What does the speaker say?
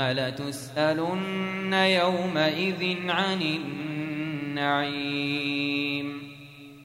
لتسألن يومئذ عن النعيم.